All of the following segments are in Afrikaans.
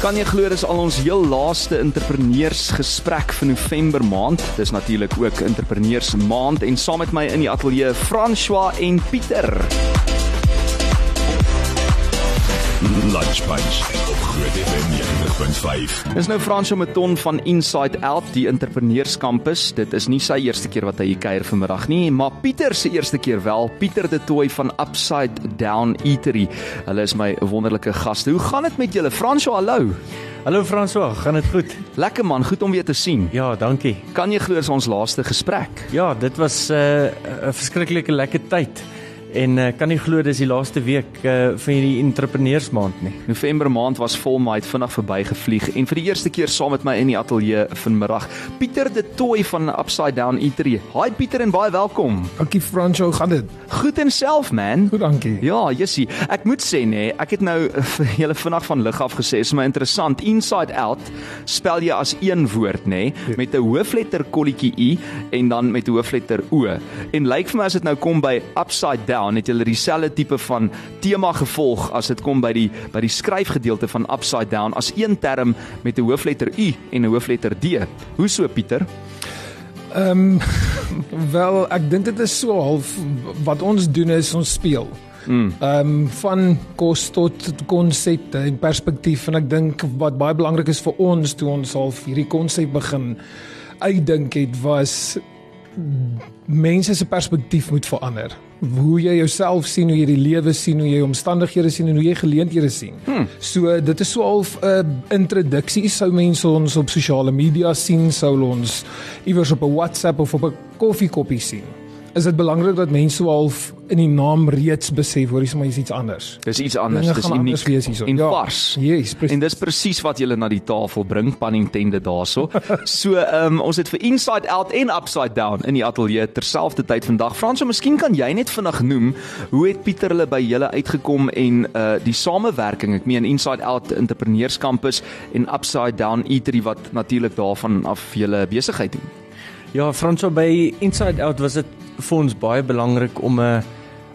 Kan jy glo dis al ons heel laaste entrepreneursgesprek vir November maand. Dis natuurlik ook entrepreneurs maand en saam met my in die ateljee François en Pieter. Lunch Bunch op Groot FM 90.5. Dis nou François Meton van Inside Out, die entrepreneurskampus. Dit is nie sy eerste keer wat hy hier kuier vanmiddag nie, maar Pieter se eerste keer wel. Pieter de Tooi van Upside Down Eatery. Hulle is my wonderlike gaste. Hoe gaan dit met julle? François, hallo. Hallo François, gaan dit goed? Lekker man, goed om weer te sien. Ja, dankie. Kan jy glo ons laaste gesprek? Ja, dit was 'n uh, verskriklike lekker tyd. En uh, kan nie glo dis die laaste week uh, van hierdie entrepreneursmaand nie. November maand was vol maar het vinnig verbygevlieg en vir die eerste keer saam met my in die ateljee vanmiddag Pieter de Tooi van Upside Down Eatery. Hi Pieter en baie welkom. Dankie Franco, gaan dit? Goed en self man. Goed, dankie. Ja, Jessie, ek moet sê nê, ek het nou vir julle vinnig van lig af gesê, is my interessant. Inside out spel jy as een woord nê, Ja. met 'n hoofletter kolletjie i en dan met 'n hoofletter o. En lyk vir my as dit nou kom by upside down, het julle dieselfde tipe van tema gevolg as dit kom by die by die skryfgedeelte van upside down as een term met 'n hoofletter u en 'n hoofletter d. Hoe so Pieter? Ehm um, wel, ek dink dit is so half wat ons doen is ons speel. Mm. Ehm um, van kos tot konsepte en perspektief en ek dink wat baie belangrik is vir ons toe ons half hierdie konsep begin uitdink het was mense se perspektief moet verander. Hoe jy jouself sien, hoe jy die lewe sien, hoe jy omstandighede sien en hoe jy geleenthede sien. Hmm. So dit is so half 'n uh, introduksie sou mense ons op sosiale media sien, sou ons iewers op 'n WhatsApp of op 'n koffiekoppie sien. Is dit belangrik dat mense so half in die naam reeds besef hoor, dis maar iets anders. Dis iets anders, Dinge dis anders uniek wees hierso. en Ja. vars. Yes, presies. En dis presies wat julle na die tafel bring, pan intended daarso. So, ehm um, ons het vir Inside Out en Upside Down in die ateljee terselfdertyd vandag. Franso, miskien kan jy net vinnig noem hoe het Pieter hulle by julle uitgekom en uh die samewerking, ek meen Inside Out Entrepreneurskampus en Upside Down Eatery wat natuurlik daarvan af julle besigheid doen. Ja, François by Inside Out was dit vir ons baie belangrik om 'n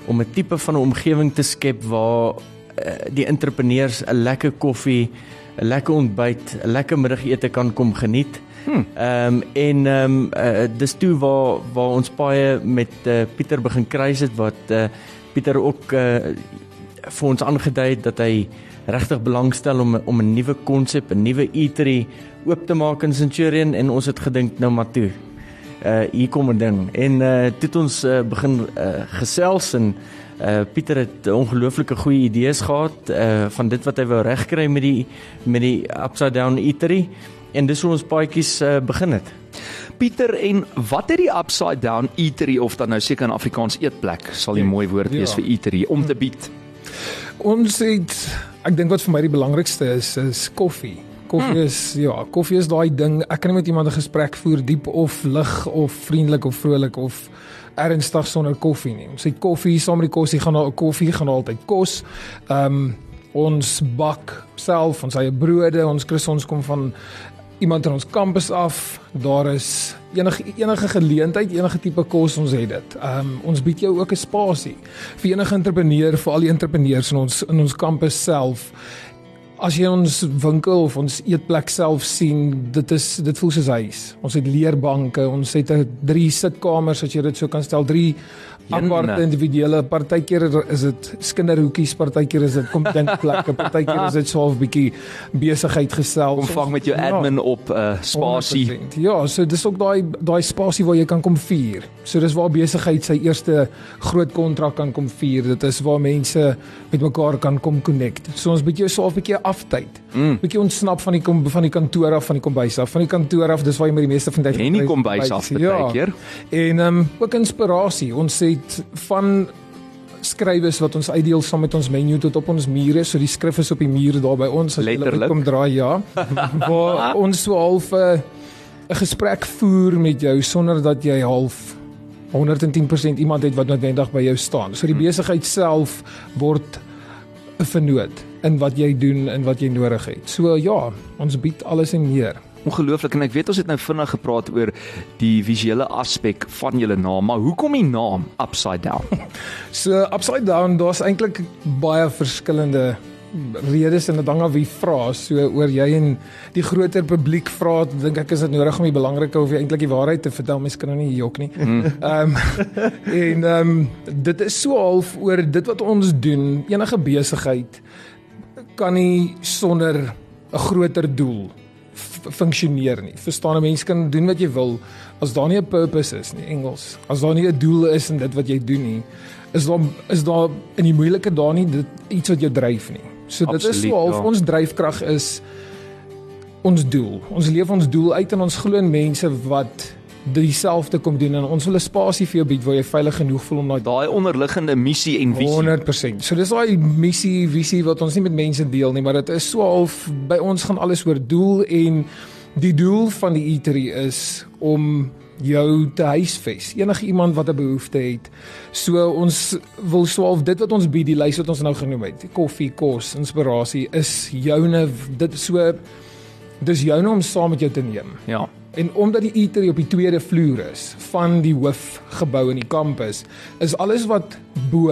om 'n tipe van 'n omgewing te skep waar uh, die entrepreneurs 'n lekker koffie, 'n lekker ontbyt, 'n lekker middagete kan kom geniet. Ehm um, en ehm um, uh, dis toe waar waar ons baie met uh, Pieter begin kruis het wat uh, Pieter ook uh, vir ons aangedui het dat hy regtig belangstel om om 'n nuwe konsep, 'n nuwe eatery oop te maak in Centurion en ons het gedink nou maar toe. Uh hier kom 'n ding. En uh toe het ons uh, begin uh, gesels en uh Pieter het ongelooflike goeie idees gehad uh van dit wat hy wou regkry met die met die upside down eatery en dis hoe ons paadjies uh, begin het. Pieter en wat het die Upside Down Eatery of dan nou seker in Afrikaans eetplek sal die mooi woord wees Ja. vir eatery om te bied? Ons het ek dink wat vir my die belangrikste is is koffie. Koffie hmm. is ja, koffie is daai ding. Ek kan nie met iemand 'n gesprek voer diep of lig of vriendelik of vrolik of ernstig sonder koffie nie. Ons het koffie saam met die kos, jy gaan daar koffie gaan altyd kos. Ehm um, ons bak self ons eie brode, ons ons kom van iemand in ons kampus af. Daar is enige enige geleentheid, enige tipe kos ons het dit. Ehm um, ons bied jou ook 'n spasie vir enige entrepreneur, vir al die entrepreneurs in ons in ons kampus self. As jy ons winkel of ons eetplek self sien, dit is dit voel soos huis. Ons het leerbanke, ons het 'n drie sitkamers as jy dit so kan stel, drie aparte individuele. Partykeer is dit skinderhoekies, partykeer is dit kom dinkplekke, partykeer is dit so 'n bietjie besigheid gestel. Omvang met jou Ja. admin op 'n uh, spasie. 100%. Ja, so dis ook daai daai spasie waar jy kan kom vier. So dis waar besigheid sy eerste groot kontrak kan kom vier. Dit is waar mense met mekaar kan kom connect. So ons bietjie so 'n bietjie aftyd. Mm. Bietjie ontsnap van die kom, van die kantoor af, van die kombuis af. Van die kantoor af, dis waar jy met die meeste van die tyd En nie kombuis af baie keer. En ehm um, ook inspirasie. Ons het van skrywers wat ons uitdeel saam met ons menu tot op ons mure. So die skrif is op die mure daar by ons as jy kom draai, ja. waar ons so half 'n 'n gesprek voer met jou sonder dat jy half 110% iemand het wat noodwendig by jou staan. So die besigheid self word vernoot in wat jy doen en wat jy nodig het. So ja, ons bied alles en meer. Ongelooflik en ek weet ons het nou vinnig gepraat oor die visuele aspek van julle naam, maar hoekom die naam Upside Down? So upside down, daar's eintlik baie verskillende redes en dit hang af wie vra. So oor jy en die groter publiek vra, dink ek is dit nodig om die belangrike of eintlik die waarheid te vertel. Mens kan nou nie jok nie. Ehm um, en ehm um, dit is so half oor dit wat ons doen. Enige besigheid kan nie sonder 'n groter doel funksioneer nie. Verstaan 'n mens kan doen wat jy wil as daar nie 'n purpose is nie, Engels. As daar nie 'n doel is in dit wat jy doen nie, is daar is daar in die moeilike dae nie dit iets wat jou dryf nie. So dit Absoluut, is so half ja. ons dryfkrag is ons doel. Ons leef ons doel uit en ons glo in mense wat dieselfde kom doen en ons wil 'n spasie vir jou bied waar jy veilig genoeg voel om daai Daai onderliggende missie en visie. 100%. So dis daai missie, visie wat ons nie met mense deel nie, maar dit is so half by ons gaan alles oor doel en die doel van die eatery is om jou te huisves. Enige iemand wat 'n behoefte het. So ons wil so half dit wat ons bied, die lys wat ons nou genoem het, koffie, kos, inspirasie is joune dit so dis joune om saam met jou te neem. Ja. En omdat die eatery op die tweede vloer is van die hoofgebou in die kampus, is alles wat bo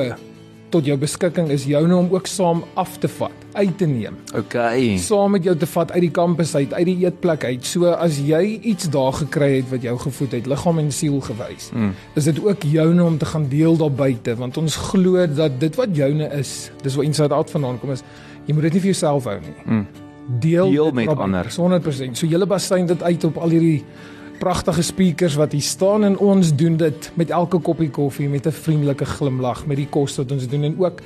tot jou beskikking is joune om ook saam af te vat, uit te neem. Okay. Saam met jou te vat uit die kampus uit, uit die eetplek uit. So as jy iets daar gekry het wat jou gevoed het, liggaam en siel gewys, mm. is dit ook joune om te gaan deel daar buite, want ons glo dat dit wat joune is, dis waar Inside Out vandaan kom is, jy moet dit nie vir jouself hou nie. Mm. Deel, Deel met op- ander. 100%. So julle basyn dit uit op al hierdie pragtige speakers wat hier staan en ons doen dit met elke koppie koffie met 'n vriendelike glimlag met die kos wat ons doen en ook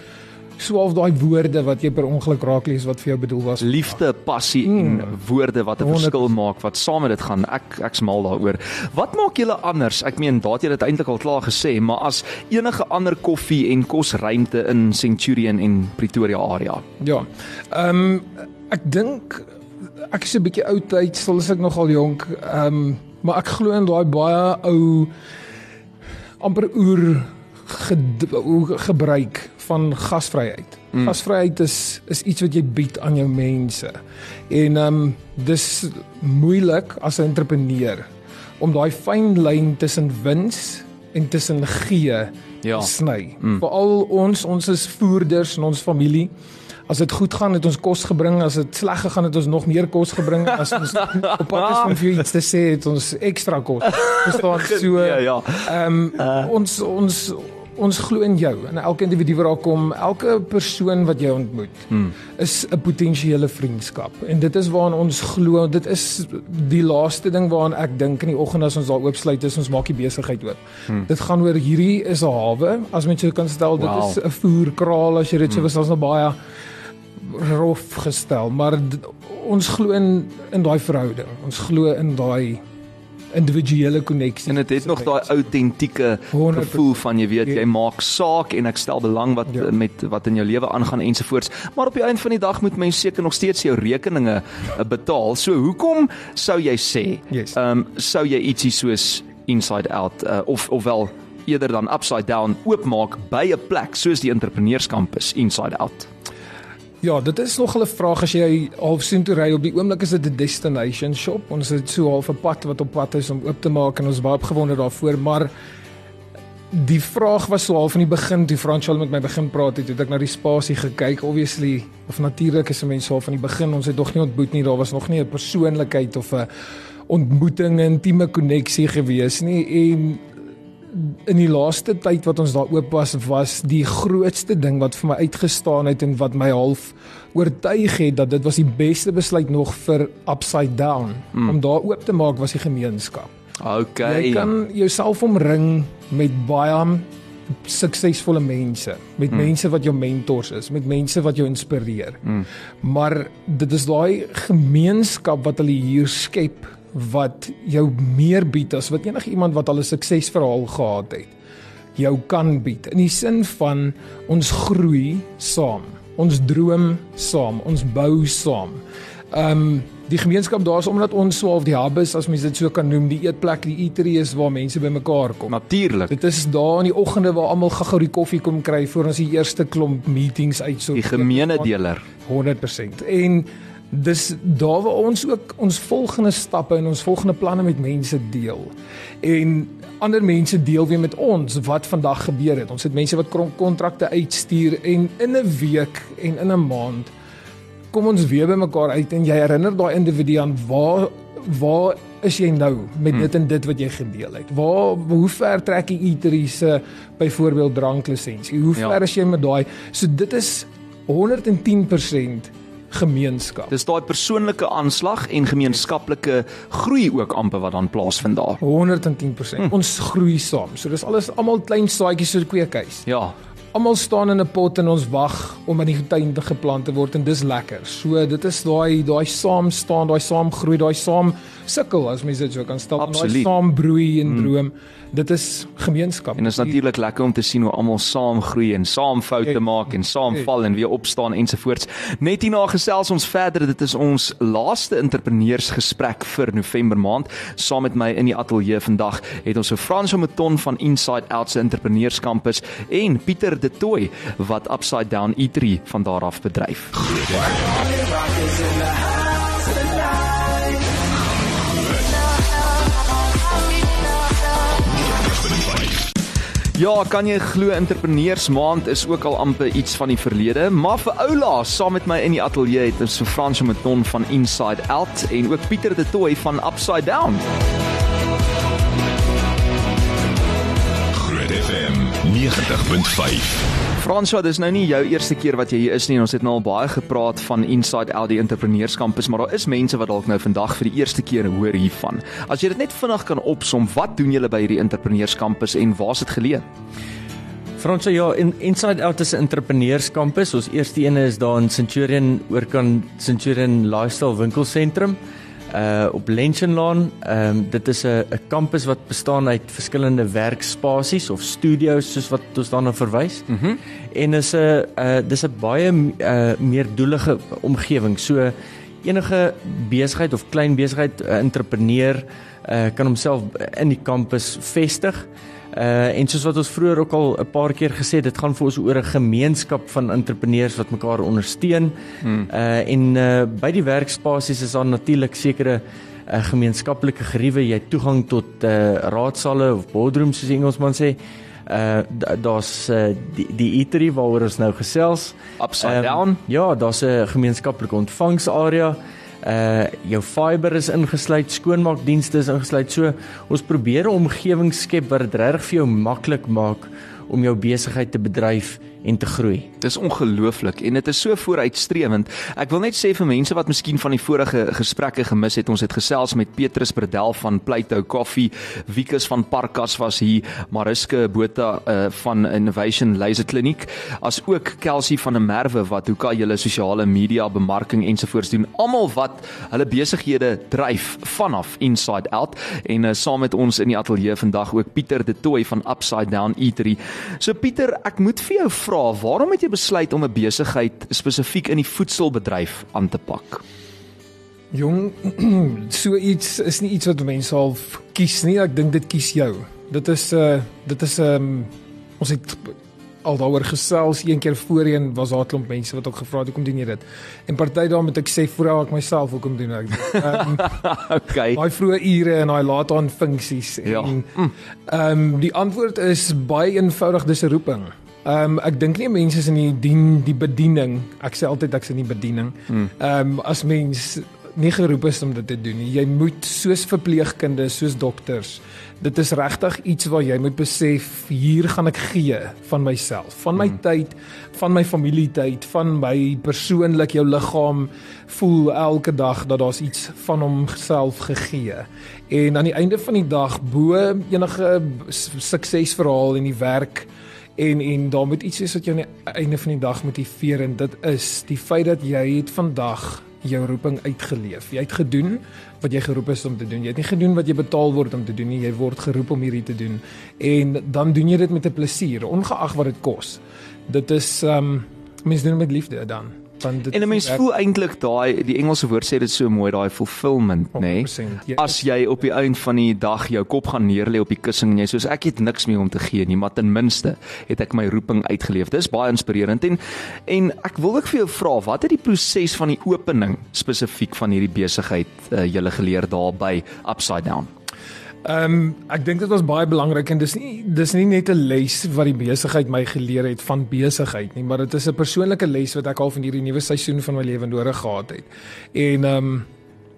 so half daai woorde wat jy per ongeluk raak lees wat vir jou bedoel was. Liefde, passie en woorde wat 'n 100%. verskil maak wat saam met dit gaan. Ek ek's mal daaroor. Wat maak julle anders? Ek meen, daat jy dit eintlik al klaar gesê, maar as enige ander koffie en kosruimte in Centurion en Pretoria area. Ja. Ehm um, ek dink ek is 'n bietjie oud tyd, sal ek nogal jonk. Ehm um, maar ek glo in daai baie ou amper oer ged- hoe gebruik van gasvryheid. Mm. Gasvryheid is is iets wat jy bied aan jou mense. En ehm um, dis moeilik as 'n entrepreneur om daai fyn lyn tussen wins en tussen gee Ja. sny. Mm. Veral ons ons is voerders in ons familie. As dit goed gaan het ons kos gebring, as dit sleg gegaan het ons nog meer kos gebring. As ons op pad is om vir jou iets te sê, het ons ekstra kos. Verstaan so. Ja, ja. Ehm um, ons ons ons glo in jou en elke individu wat daar kom, elke persoon wat jy ontmoet, hmm. is 'n potensiële vriendskap. En dit is waaraan ons glo. Dit is die laaste ding waaraan ek dink in die oggend as ons daar oopsluit is, ons maak die besigheid oop. Hmm. Dit gaan oor hierdie is 'n hawe, as mens so kan stel, dit Wow. is 'n voerkraal as jy dit so was, ons nou baie rof gestel, maar ons glo in in daai verhouding. Ons glo in daai individuele koneksie. En dit het nog daai autentieke 100%. gevoel van jy weet jy maak saak en ek stel belang wat Ja. met wat in jou lewe aangaan ensovoorts. Maar op die einde van die dag moet mens seker nog steeds jou rekeninge uh, betaal. So hoekom sou jy sê Yes. ehm um, sou jy ietsie soos Inside Out uh, of ofwel eerder dan Upside Down oopmaak by 'n plek soos die entrepreneurskampus Inside Out? Ja, dit is nog 'n vraag as jy half sien toe ry op die oomblik is dit 'n destination shop. Ons het so half 'n pad wat op pad is om oop te maak en ons baie opgewonde daarvoor, maar die vraag was so half van die begin toe Franchal met my begin praat het, het ek na die spasie gekyk. Obviously, of natuurlik is 'n mens al van die begin, ons het nog nie ontmoet nie, daar was nog nie 'n persoonlikheid of 'n ontmoeting, 'n intieme koneksie gewees nie en in die laaste tyd wat ons daar oop was was die grootste ding wat vir my uitgestaan het en wat my half oortuig het dat dit was die beste besluit nog vir upside down mm. om daar oop te maak was die gemeenskap. Okay. Jy kan jouself omring met baie suksesvolle mense, met mm. mense wat jou mentors is, met mense wat jou inspireer. Mm. Maar dit is daai gemeenskap wat hulle hier skep wat jou meer bied as wat enige iemand wat al 'n suksesverhaal gehad het jou kan bied in die sin van ons groei saam ons droom saam ons bou saam um, die gemeenskap daar is omdat ons so half die hub is as mens dit so kan noem die eetplek die eatery is waar mense bymekaar kom Natuurlik. dit is daar in die oggende waar almal gou-gou die koffie kom kry voor ons die eerste klomp meetings uitso Die gemeene deler. 100%. En dis daar waar ons ook ons volgende stappe en ons volgende planne met mense deel. En ander mense deel weer met ons wat vandag gebeur het. Ons het mense wat kontrakte uitstuur en in 'n week en in 'n maand kom ons weer by mekaar uit en jy herinner daai individu aan waar waar is jy nou met dit en dit wat jy gedeel het? Waar hoe ver trek die eatery se byvoorbeeld dranklisensie? Hoe Ja. ver is jy met daai? So dit is 110% gemeenskap. Dis daai persoonlike aanslag en gemeenskaplike groei ook amper wat dan plaasvind daar. 110%. Hm. Ons groei saam. So dis alles almal klein saadjies so kweekhuis. Ja, Almal staan in 'n pot en ons wag om in die tuin te geplant te word en dis lekker. So dit is daai daai saam staan, daai saam groei, daai saam sukkel as mens dit so kan stel. Daai saam broei en droom. Dit is gemeenskap. en dit is natuurlik lekker om te sien hoe almal saam groei en saam foute Kyk, maak en saam kyk. val en weer opstaan ensovoorts. Net hierna gesels ons verder. Dit is ons laaste entrepreneursgesprek vir November maand. Saam met my in die ateljee vandag het ons so Franso Meton van Inside Out se entrepreneurskampus en Pieter De Tooy wat Upside Down Eatery van daar af bedryf. Ja, kan jy glo entrepreneursmaand is ook al amper iets van die verlede, maar vir Oula saam met my in die ateljee het ons so Frans Meton van Inside Out en ook Pieter De Tooy van Upside Down. Groot FM 90.5. Franswa, dis nou nie jou eerste keer wat jy hier is nie. Ons het nou al baie gepraat van Inside die entrepreneurskampus, maar daar is mense wat dalk nou vandag vir die eerste keer hoor hiervan. As jy dit net vinnig kan opsom, wat doen julle by hierdie entrepreneurskampus en waar's dit geleë? Franso ja, in Inside Out is 'n entrepreneurskampus. Ons eerste een is daar in Centurion oorkant Centurion Lifestyle Winkelsentrum uh op Lenchenlaan. Ehm um, dit is 'n 'n kampus wat bestaan uit verskillende werkspasies of studio's soos wat ons daarna verwys. Mm en is 'n uh dis 'n baie uh meerdoelige omgewing. So enige besigheid of klein besigheid, 'n entrepreneur uh kan homself in die kampus vestig. Uh en soos wat ons vroeër ook al 'n paar keer gesê het, dit gaan vir ons oor 'n gemeenskap van entrepreneurs wat mekaar ondersteun. Hmm. Uh en uh by die werkspasies is daar natuurlik sekere uh, gemeenskaplike geriewe, jy het toegang tot uh raadsale of boardrooms soos Engelsman sê. Uh da- daar's uh, die die eatery waaroor ons nou gesels. Upside Ehm, Down. Ja, daar's 'n gemeenskaplike ontvangsarea. Uh jou fiber is ingesluit, skoonmaakdienste is ingesluit. So ons probeer 'n omgewing skep wat dit regtig vir jou maklik maak om jou besigheid te bedryf en te groei. Dis ongelooflik en dit is so vooruitstrewend. Ek wil net sê vir mense wat miskien van die vorige gesprekke gemis het, ons het gesels met Petrus Bredel van Pleito Coffee, Wikus van Parkas was hier, Mariska Botha uh, van Innovation Laser Kliniek, as ook Kelsey van der Merwe wat hoeka julle sosiale media bemarking ensovoorts doen. Almal wat hulle besighede dryf vanaf Inside Out en uh, saam met ons in die ateljee vandag ook Pieter De Tooy van Upside Down Eatery. So Pieter, ek moet vir jou vra, waarom het jy besluit om 'n besigheid spesifiek in die voedselbedryf aan te pak? Jong, so iets is nie iets wat mense al kies nie. Ek dink dit kies jou. Dit is uh dit is 'n um, ons het al daaroor gesels een keer voorheen was daar 'n klomp mense wat ook gevra het hoekom doen jy dit? En party daarmee ek sê voorou ek myself hoekom doen ek dit? Um, okay. daai vroeë ure en daai laat aan funksies Ja. en ehm um, die antwoord is baie eenvoudig dis 'n roeping. Ehm um, ek dink nie mense is in die dien die bediening. Ek sê altyd ek's in die bediening. Ehm um, as mens nie geroep is om dit te doen nie. Jy moet soos verpleegkundes, soos dokters. Dit is regtig iets waar jy moet besef hier gaan ek gee van myself, van my hmm. tyd, van my familietyd, van my persoonlik jou liggaam voel elke dag dat daar's iets van homself gegee. En aan die einde van die dag bo enige suksesverhaal in die werk en en daar moet iets wees wat jou aan die einde van die dag motiveer en dit is die feit dat jy het vandag jou roeping uitgeleef. Jy het gedoen wat jy geroep is om te doen. Jy het nie gedoen wat jy betaal word om te doen nie. Jy word geroep om hierdie te doen. En dan doen jy dit met 'n plesier, ongeag wat dit kos. Dit is ehm um, mense doen dit met liefde dan. Want dit En 'n mens werk voel eintlik daai die Engelse woord sê dit so mooi daai fulfillment, nê? Nee? 100%. Jy- As jy op die einde van die dag jou kop gaan neerlê op die kussing en jy soos ek het niks meer om te gee nie, maar ten minste het ek my roeping uitgeleef. Dis baie inspirerend en en ek wil ook vir jou vra, wat het die proses van die opening spesifiek van hierdie besigheid uh, julle geleer daar by Upside Down? Ehm um, ek dink dit was baie belangrik en dis nie dis nie net 'n les wat die besigheid my geleer het van besigheid nie, maar dit is 'n persoonlike les wat ek al van hierdie nuwe seisoen van my lewe nodig gehad het. En ehm um,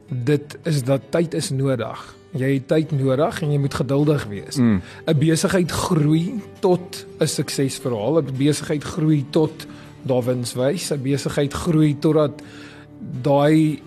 dit is dat tyd is nodig. Jy het tyd nodig en jy moet geduldig wees. 'n mm. Besigheid groei tot 'n suksesverhaal. 'n Besigheid groei tot daar wins wys. 'n Besigheid groei totdat daai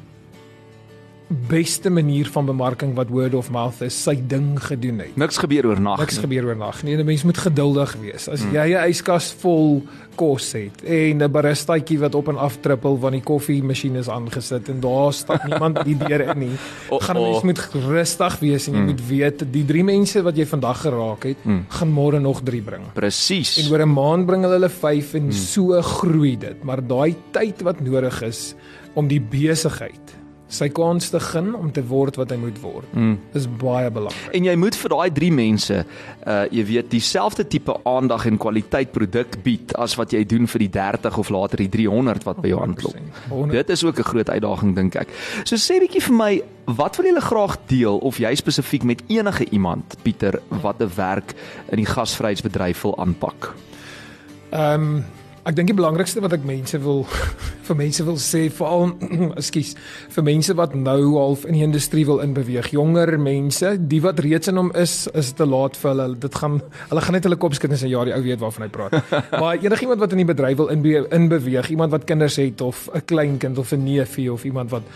beste manier van bemarking wat word of mouth is, sy ding gedoen het. Niks gebeur oornag. Niks gebeur oornag. Nee, 'n mens moet geduldig wees. As mm. jy 'n yskas vol kos het en 'n baristaatjie wat op en af trippel want die koffiemasjien is aangesit en daar stap niemand die deur in nie, oh, gaan 'n mens oh. moet rustig wees en jy mm. moet weet die drie mense wat jy vandag geraak het, mm. gaan môre nog 3 bring. Presies. En oor 'n maand bring hulle 5 en mm. so groei dit, maar daai tyd wat nodig is om die besigheid sy kans te gun om te word wat hy moet word. Mm. Is baie belangrik. En jy moet vir daai drie mense uh jy weet dieselfde tipe aandag en kwaliteit produk bied as wat jy doen vir die 30 of later die 300 wat by jou aanklop. Dit is ook 'n groot uitdaging dink ek. So sê bietjie vir my, wat wil julle graag deel of jy spesifiek met enige iemand Pieter wat 'n werk in die gasvryheidsbedryf wil aanpak? Ehm um, Ek dink die belangrikste wat ek mense wil vir mense wil sê, veral ekskuus, vir mense wat nou half in die industrie wil inbeweeg, jonger mense, die wat reeds in hom is, is te laat vir hulle. Dit gaan hulle gaan net hulle kop skud en sê ja, die ou weet waarvan hy praat. maar enigiemand wat in die bedryf wil inbe inbeweeg, iemand wat kinders het of 'n kleinkind of 'n neefie of iemand wat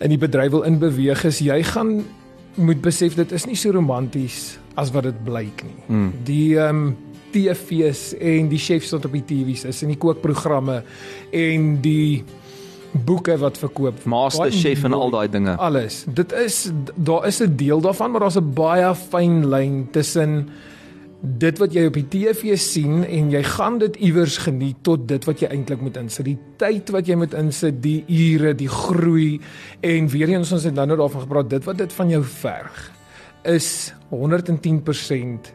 in die bedryf wil inbeweeg, is jy gaan moet besef dit is nie so romanties as wat dit blyk nie. Hmm. Die ehm um, TV's en die chefs wat op die TV's is en die kookprogramme en die boeke wat verkoop. Master Chef en al daai dinge. Alles. Dit is daar is 'n deel daarvan, maar daar's 'n baie fyn lyn tussen dit wat jy op die TV sien en jy gaan dit iewers geniet tot dit wat jy eintlik moet insit. Die tyd wat jy moet insit, die ure, die groei en weer eens ons het nou net daarvan gepraat, dit wat dit van jou verg is 110%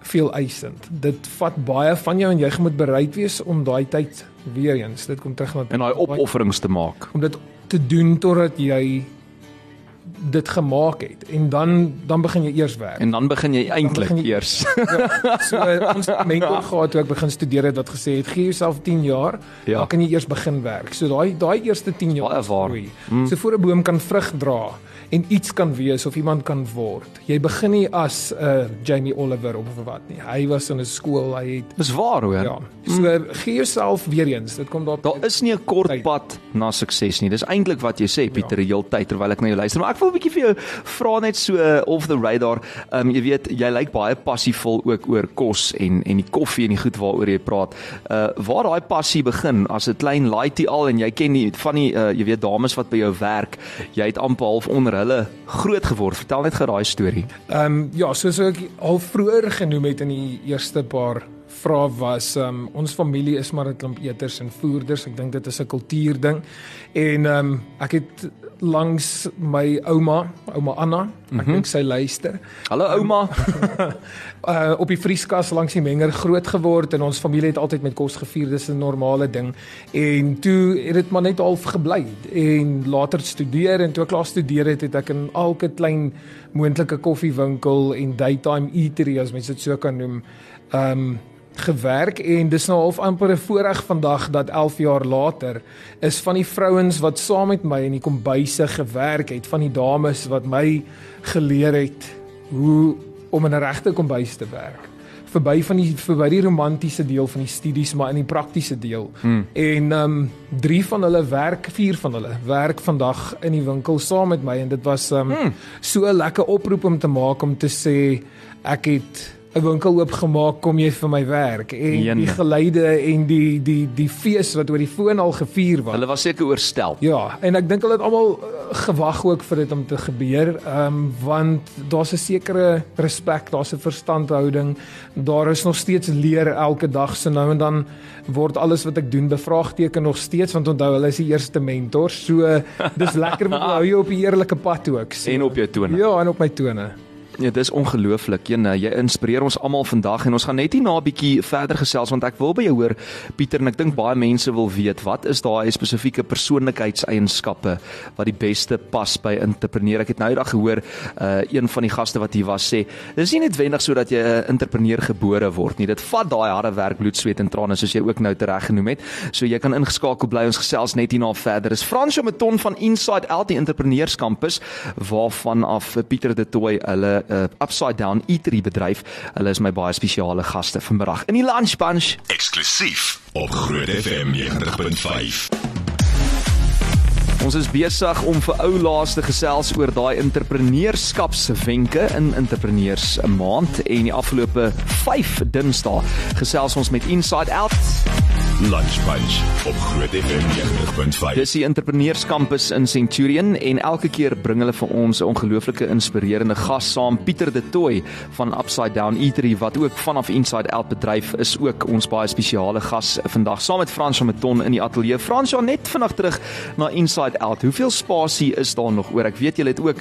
veel eisend. Dit vat baie van jou en jy moet bereid wees om daai tyd weer eens, dit kom terug na en daai opofferings te maak. Om dit te doen totdat jy dit gemaak het en dan dan begin jy eers werk. En dan begin jy eintlik eers. Ja, so ons mentor gehad toe ek begin studeer het wat gesê het gee jouself 10 jaar, ja. dan kan jy eers begin werk. So daai daai eerste 10 jaar baie waar. Mm. So voor 'n boom kan vrug dra en iets kan wees of iemand kan word. Jy begin nie as 'n uh, Jamie Oliver of wat nie. Hy was in 'n skool, hy het Dis waar hoor. Ja. So mm. gee jouself weer eens. Dit kom daar Daar is nie 'n kort tyd. pad na sukses nie. Dis eintlik wat jy sê Pieter, ja. die hele tyd terwyl ek na jou luister. Maar ek wil 'n bietjie vir jou vra net so uh, off the radar. Ehm um, jy weet, jy lyk baie passievol ook oor kos en en die koffie en die goed waaroor jy praat. Uh waar daai passie begin as 'n klein laaitie al en jy ken die van die uh, jy weet dames wat by jou werk. Jy het amper half onder hulle groot geword. Vertel net geraai storie. Ehm um, ja, soos ek al vroeër genoem het in die eerste paar vrae was ehm um, ons familie is maar 'n klomp eters en voerders. Ek dink dit is 'n kultuurding. En ehm um, ek het langs my ouma, ouma Anna, ek mm -hmm. dink sy luister. Hallo ouma. uh op die vrieskas langs die menger groot geword en ons familie het altyd met kos gevier, dis 'n normale ding. En toe het dit maar net half gebly en later studeer en toe ek klaar studeer het, het ek in elke klein moontlike koffiewinkel en daytime eatery as mense dit so kan noem, um gewerk en dis nou half amper 'n voorreg vandag dat 11 jaar later is van die vrouens wat saam met my in die kombuise gewerk het, van die dames wat my geleer het hoe om in 'n regte kombuis te werk. Verby van die verby die romantiese deel van die studies, maar in die praktiese deel. Hmm. En ehm um, drie van hulle werk, vier van hulle werk vandag in die winkel saam met my en dit was ehm um, hmm. so 'n lekker oproep om te maak om te sê ek het 'n winkel oopgemaak kom jy vir my werk en Jene. die geleide en die die die fees wat oor die foon al gevier was. Hulle was seker oorstel. Ja, en ek dink hulle het almal uh, gewag ook vir dit om te gebeur, ehm um, want daar's 'n sekere respek, daar's 'n verstandhouding, daar is nog steeds leer elke dag se so nou en dan word alles wat ek doen bevraagteken nog steeds want onthou hulle is die eerste mentor. So dis lekker om hou jy op die eerlike pad ook. So. En op jou tone. Ja, en op my tone. Ja, dis ongelooflik. Een, jy inspireer ons almal vandag en ons gaan net hier na 'n bietjie verder gesels want ek wil by jou hoor Pieter en ek dink baie mense wil weet wat is daai spesifieke persoonlikheidseienskappe wat die beste pas by entrepreneur. Ek het nou eendag gehoor uh een van die gaste wat hier was sê, dis nie noodwendig so dat jy 'n entrepreneur gebore word nie. Dit vat daai harde werk, bloed, sweet en trane soos jy ook nou tereg genoem het. So jy kan ingeskakel bly ons gesels net hierna verder. Dis Fransjo Meton van Inside Out die Entrepreneurskampus waarvan af Pieter de Tooy hulle uh, Upside Down Eatery bedryf. Hulle is my baie spesiale gaste vanmiddag in die Lunch Bunch. Eksklusief op Groot FM 90.5. Ons is besig om vir ou laaste gesels oor daai entrepreneurskapswenke in entrepreneurs 'n maand en die afgelope 5 Dinsdae gesels ons met Inside Out Lunch Bunch op Groot FM 90.5. Dis die entrepreneurskampus in Centurion en elke keer bring hulle vir ons 'n ongelooflike inspirerende gas saam Pieter de Tooy van Upside Down Eatery wat ook vanaf Inside Out bedryf is ook ons baie spesiale gas vandag saam met Frans van Meton in die ateljee. Frans, ja net vinnig terug na Inside Out. Hoeveel spasie is daar nog oor? Ek weet julle het ook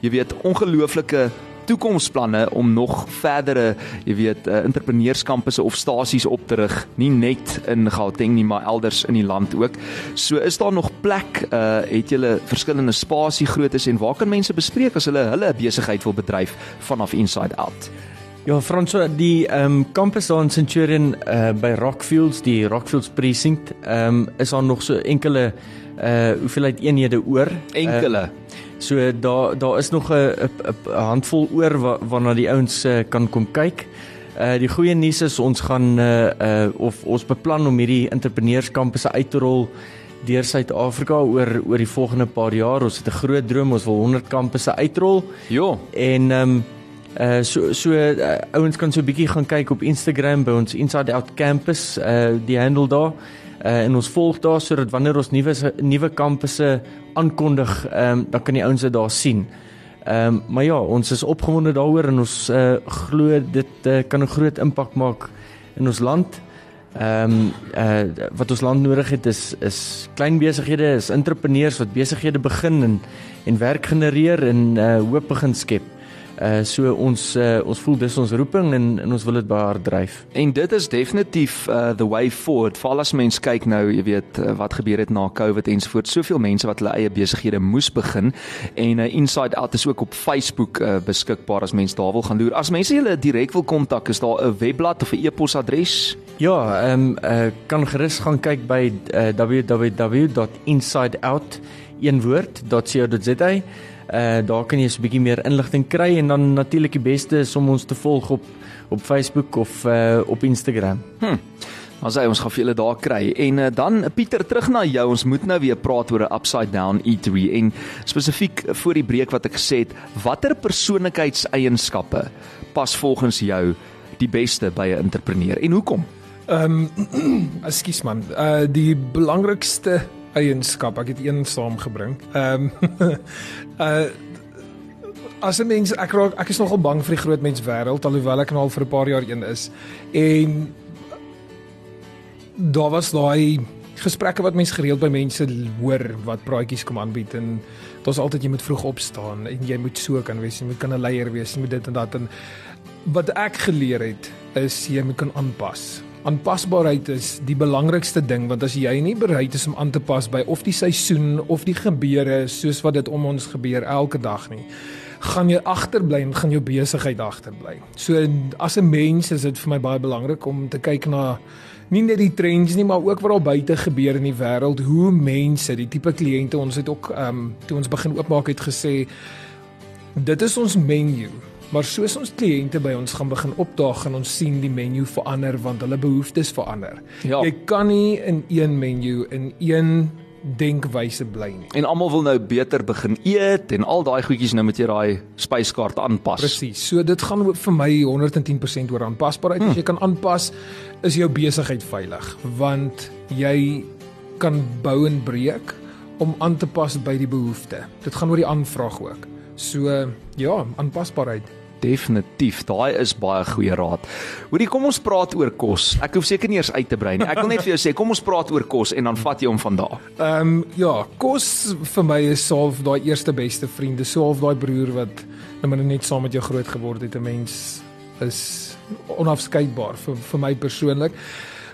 jy weet ongelooflike toekomsplanne om nog verdere, jy weet, uh, entrepreneurskampusse of stasies op te rig, nie net in Gauteng nie, maar elders in die land ook. So is daar nog plek, uh het julle verskillende spasie groottes en waar kan mense bespreek as hulle hulle besigheid wil bedryf vanaf Inside Out? Ja, Franso, die ehm um, kampus daar in Centurion uh by Rockfields, die Rockfields precinct, ehm um, is daar nog so enkele uh hoeveelheid eenhede oor. Enkele. Uh, so daar daar is nog 'n 'n handvol oor wa, waarna die ouens uh, kan kom kyk. Uh die goeie nuus is ons gaan uh uh of ons beplan om hierdie entrepreneurskampusse uit te rol deur Suid-Afrika oor oor die volgende paar jaar. Ons het 'n groot droom, ons wil 100 kampusse uitrol. Ja. En ehm um, uh so so uh, ouens kan so 'n bietjie gaan kyk op Instagram by ons Inside Out Campus, uh die handle daar. Uh, en ons volg daar sodat wanneer ons nuwe nuwe kampusse aankondig, ehm um, dan kan die ouens dit daar sien. Ehm um, maar ja, ons is opgewonde daaroor en ons uh, glo dit uh, kan 'n groot impak maak in ons land. Ehm um, uh, wat ons land nodig het is is klein besighede, is entrepreneurs wat besighede begin en en werk genereer en uh, hoop begin skep. Uh so ons uh, ons voel dis ons roeping en en ons wil dit behaar dryf. En dit is definitief uh the way forward. Val as mens kyk nou, jy weet uh, wat gebeur het na COVID ensovoorts. Soveel mense wat hulle eie besighede moes begin en uh, Inside Out is ook op Facebook uh, beskikbaar as mens daar wil gaan loer. As mense julle direk wil kontak, is daar 'n webblad of 'n e-posadres? Ja, ehm um, uh, kan gerus gaan kyk by uh, www.insideout.co.za. Uh daar kan jy so 'n bietjie meer inligting kry en dan natuurlik die beste is om ons te volg op op Facebook of uh op Instagram. Hm. Dan sê ons gaan vir julle daar kry. En uh, dan Pieter terug na jou. Ons moet nou weer praat oor 'n upside down eatery en spesifiek voor die breek wat ek gesê het, watter persoonlikheidseienskappe pas volgens jou die beste by 'n entrepreneur en hoekom? Ehm um, ekskuus man. Uh die belangrikste eienskap. Ek het een saamgebring. Ehm um, uh as 'n mens ek raak ek is nogal bang vir die groot mens wêreld alhoewel ek nou al vir 'n paar jaar een is. En daar was daai gesprekke wat mense gereeld by mense hoor wat praatjies kom aanbied en daar's altyd jy moet vroeg opstaan en jy moet so kan wees, jy moet kan 'n leier wees, jy moet dit en dat en wat ek geleer het is jy moet kan aanpas aanpasbaarheid is die belangrikste ding want as jy nie bereid is om aan te pas by of die seisoen of die gebeure soos wat dit om ons gebeur elke dag nie gaan jy agterbly en gaan jou besigheid agterbly. So as 'n mens is dit vir my baie belangrik om te kyk na nie net die trends nie, maar ook wat daar buite gebeur in die wêreld, hoe mense, die tipe kliënte ons het ook ehm um, toe ons begin oopmaak het gesê dit is ons menu. Maar soos ons kliënte by ons gaan begin opdaag en ons sien die menu verander want hulle behoeftes verander. Ja. Jy kan nie in een menu in een denkwyse bly nie. En almal wil nou beter begin eet en al daai goedjies nou met jy daai spyskaart aanpas. Presies. So dit gaan vir my 110% oor aanpasbaarheid. Hmm. As jy kan aanpas, is jou besigheid veilig want jy kan bou en breek om aan te pas by die behoefte. Dit gaan oor die aanvraag ook. So ja, aanpasbaarheid. Definitief, daai is baie goeie raad. Hoorie, kom ons praat oor kos. Ek hoef seker nie eers uit te brei nie. Ek wil net vir jou sê, kom ons praat oor kos en dan vat jy hom van daar. Ehm um, ja, kos vir my is half daai eerste beste vriende, so half daai broer wat nou maar net saam met jou groot geword het. 'n Mens is onafskeidbaar vir vir my persoonlik.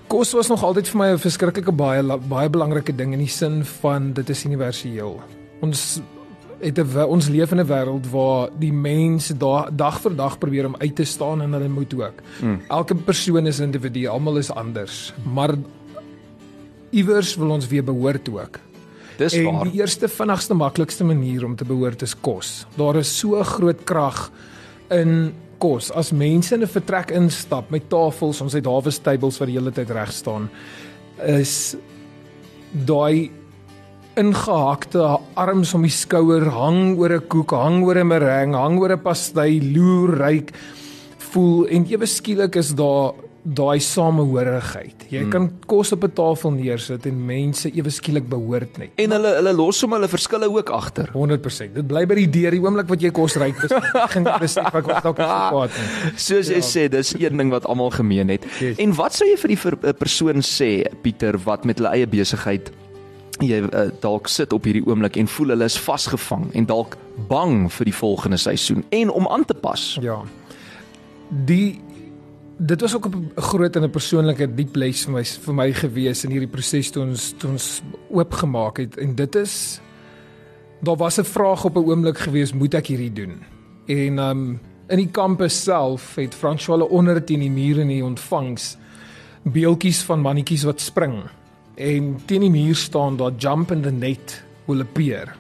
Kos was nog altyd vir my 'n verskriklike baie baie belangrike ding in die sin van dit is universeel. Ons het 'n ons leef in 'n wêreld waar die mense da, dag vir dag probeer om uit te staan en hulle moet ook. Mm. Elke persoon is individu, almal is anders, maar iewers wil ons weer behoort ook. Dis en waar. die eerste vinnigste maklikste manier om te behoort is kos. Daar is so groot krag in kos. As mense in 'n vertrek instap met tafels, ons het Dawe tables wat die hele tyd reg staan, is daai ingehakte arms om die skouer hang oor 'n koek, hang oor 'n meringue, hang oor 'n pastei, loer ryk voel en ewe skielik is daar daai samehorigheid. Jy hmm. kan kos op 'n tafel neersit en mense ewe skielik behoort net. En hulle hulle los hom hulle verskille ook agter. 100%. Dit bly by die deur die oomblik wat jy kos ryk begin besef ek wat dalk gepaat het. Soos jy ja. sê, dis een ding wat almal gemeen het. Yes. En wat sou jy vir die ver, eh, persoon sê, Pieter, wat met hulle eie besigheid jy uh, dalk sit op hierdie oomblik en voel hulle is vasgevang en dalk bang vir die volgende seisoen en om aan te pas. Ja. Die dit was ook 'n groot en 'n persoonlike diep les vir my vir my gewees in hierdie proses toe ons toe ons oopgemaak het en dit is daar was 'n vraag op 'n oomblik gewees moet ek hierdie doen. En um in die kampus self het François onder teen die mure in die ontvangs beeltjies van mannetjies wat spring en teen die muur staan daar jump in the net will appear.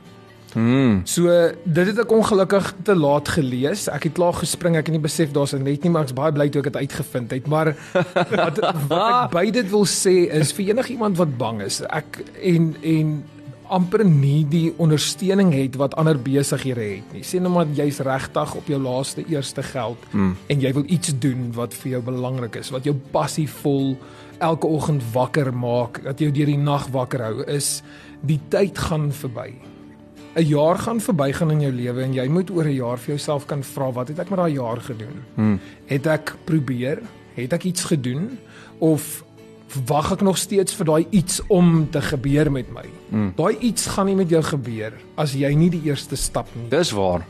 Mm. So dit het ek ongelukkig te laat gelees. Ek het klaar gespring, ek het nie besef daar's 'n net nie, maar ek's baie bly toe ek dit uitgevind het. Maar wat wat ek by dit wil sê is vir enigiemand wat bang is, ek en en amper nie die ondersteuning het wat ander besighede het nie. Sê nou maar jy's regtig op jou laaste eerste geld mm. en jy wil iets doen wat vir jou belangrik is, wat jou passievol elke oggend wakker maak, dat jou deur die nag wakker hou, is die tyd gaan verby. 'n Jaar gaan verbygaan in jou lewe en jy moet oor 'n jaar vir jouself kan vra wat het ek met daai jaar gedoen? Hmm. Het ek probeer? Het ek iets gedoen of wag ek nog steeds vir daai iets om te gebeur met my? Hmm. Daai iets gaan nie met jou gebeur as jy nie die eerste stap nie. Dis waar.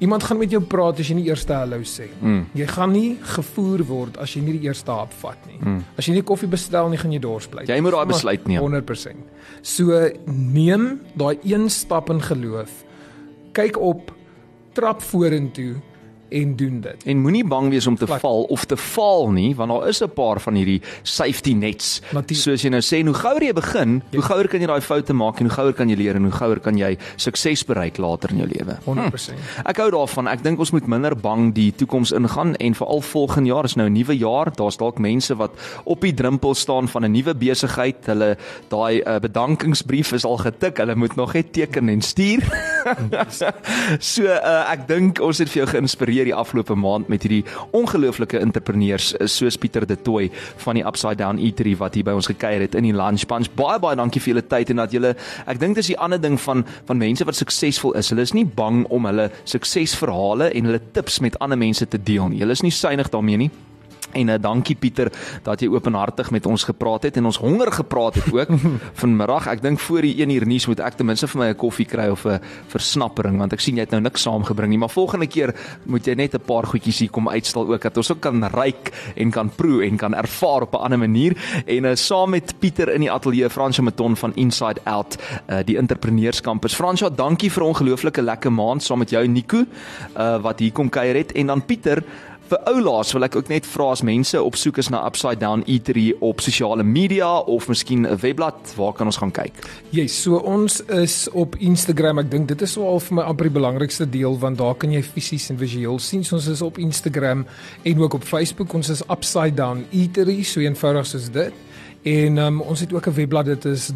Iemand gaan met jou praat as jy nie eers hallo sê. Mm. Jy gaan nie gevoer word as jy nie die eerste hap vat nie. Mm. As jy nie koffie bestel nie, gaan jy dors bly. Jy moet daai besluit neem. 100%. So neem daai een stap in geloof. Kyk op, trap vorentoe en doen dit. En moenie bang wees om te Wat? val of te faal nie, want daar is 'n paar van hierdie safety nets. Natuurlijk. Soos jy nou sê, hoe gouer jy begin, hoe gouer kan jy daai foute maak en hoe gouer kan jy leer en hoe gouer kan jy sukses bereik later in jou lewe. 100%. Ek hou daarvan. Ek dink ons moet minder bang die toekoms ingaan en veral volgende jaar is nou 'n nuwe jaar. Daar's dalk mense wat op die drempel staan van 'n nuwe besigheid. Hulle daai uh, bedankingsbrief is al getik. Hulle moet nog net teken en stuur. so uh, ek dink ons het vir jou geïnspireer die afgelope maand met hierdie ongelooflike entrepreneurs uh, soos Pieter De Tooy van die Upside Down Eatery wat hier by ons gekuier het in die Lunch Punch. Baie baie dankie vir julle tyd en dat julle ek dink dis die ander ding van van mense wat suksesvol is. Hulle is nie bang om hulle suksesverhale en hulle tips met ander mense te deel nie. Hulle is nie suinig daarmee nie. En uh, dankie Pieter dat jy openhartig met ons gepraat het en ons honger gepraat het ook vanmiddag. Ek dink voor die 1 uur nuus moet ek ten minste vir my 'n koffie kry of 'n versnappering want ek sien jy het nou niks saamgebring nie, maar volgende keer moet jy net 'n paar goedjies hier kom uitstal ook dat ons ook kan ryk en kan proe en kan ervaar op 'n ander manier. En uh, saam met Pieter in die ateljee Fransjo Maton van Inside Out, uh, die entrepreneurskampus. Fransjo, dankie vir 'n ongelooflike lekker maand saam met jou Nico uh, wat hier kom kuier het en dan Pieter Vir oulaas wil ek ook net vra as mense op soek is na Upside Down Eatery op sosiale media of miskien 'n webblad, waar kan ons gaan kyk? Yes, so ons is op Instagram. Ek dink dit is wel vir my amper die belangrikste deel want daar kan jy fisies en visueel sien. So ons is op Instagram en ook op Facebook. Ons is Upside Down Eatery, so eenvoudig soos dit. En um, ons het ook 'n webblad. Dit is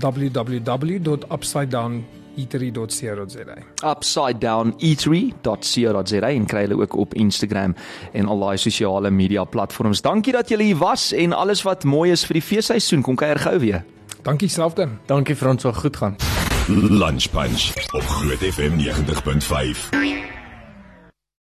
www.upsidedown.eatery.co.za. upsidedowneatery.co.za en kry hulle ook op Instagram en al daai sosiale media platforms. Dankie dat julle hier was en alles wat mooi is vir die feesseisoen. Kom kuier gou weer. Dankie self dan. Dankie Frans, so goed gaan. Lunch Punch op Groot FM 90.5.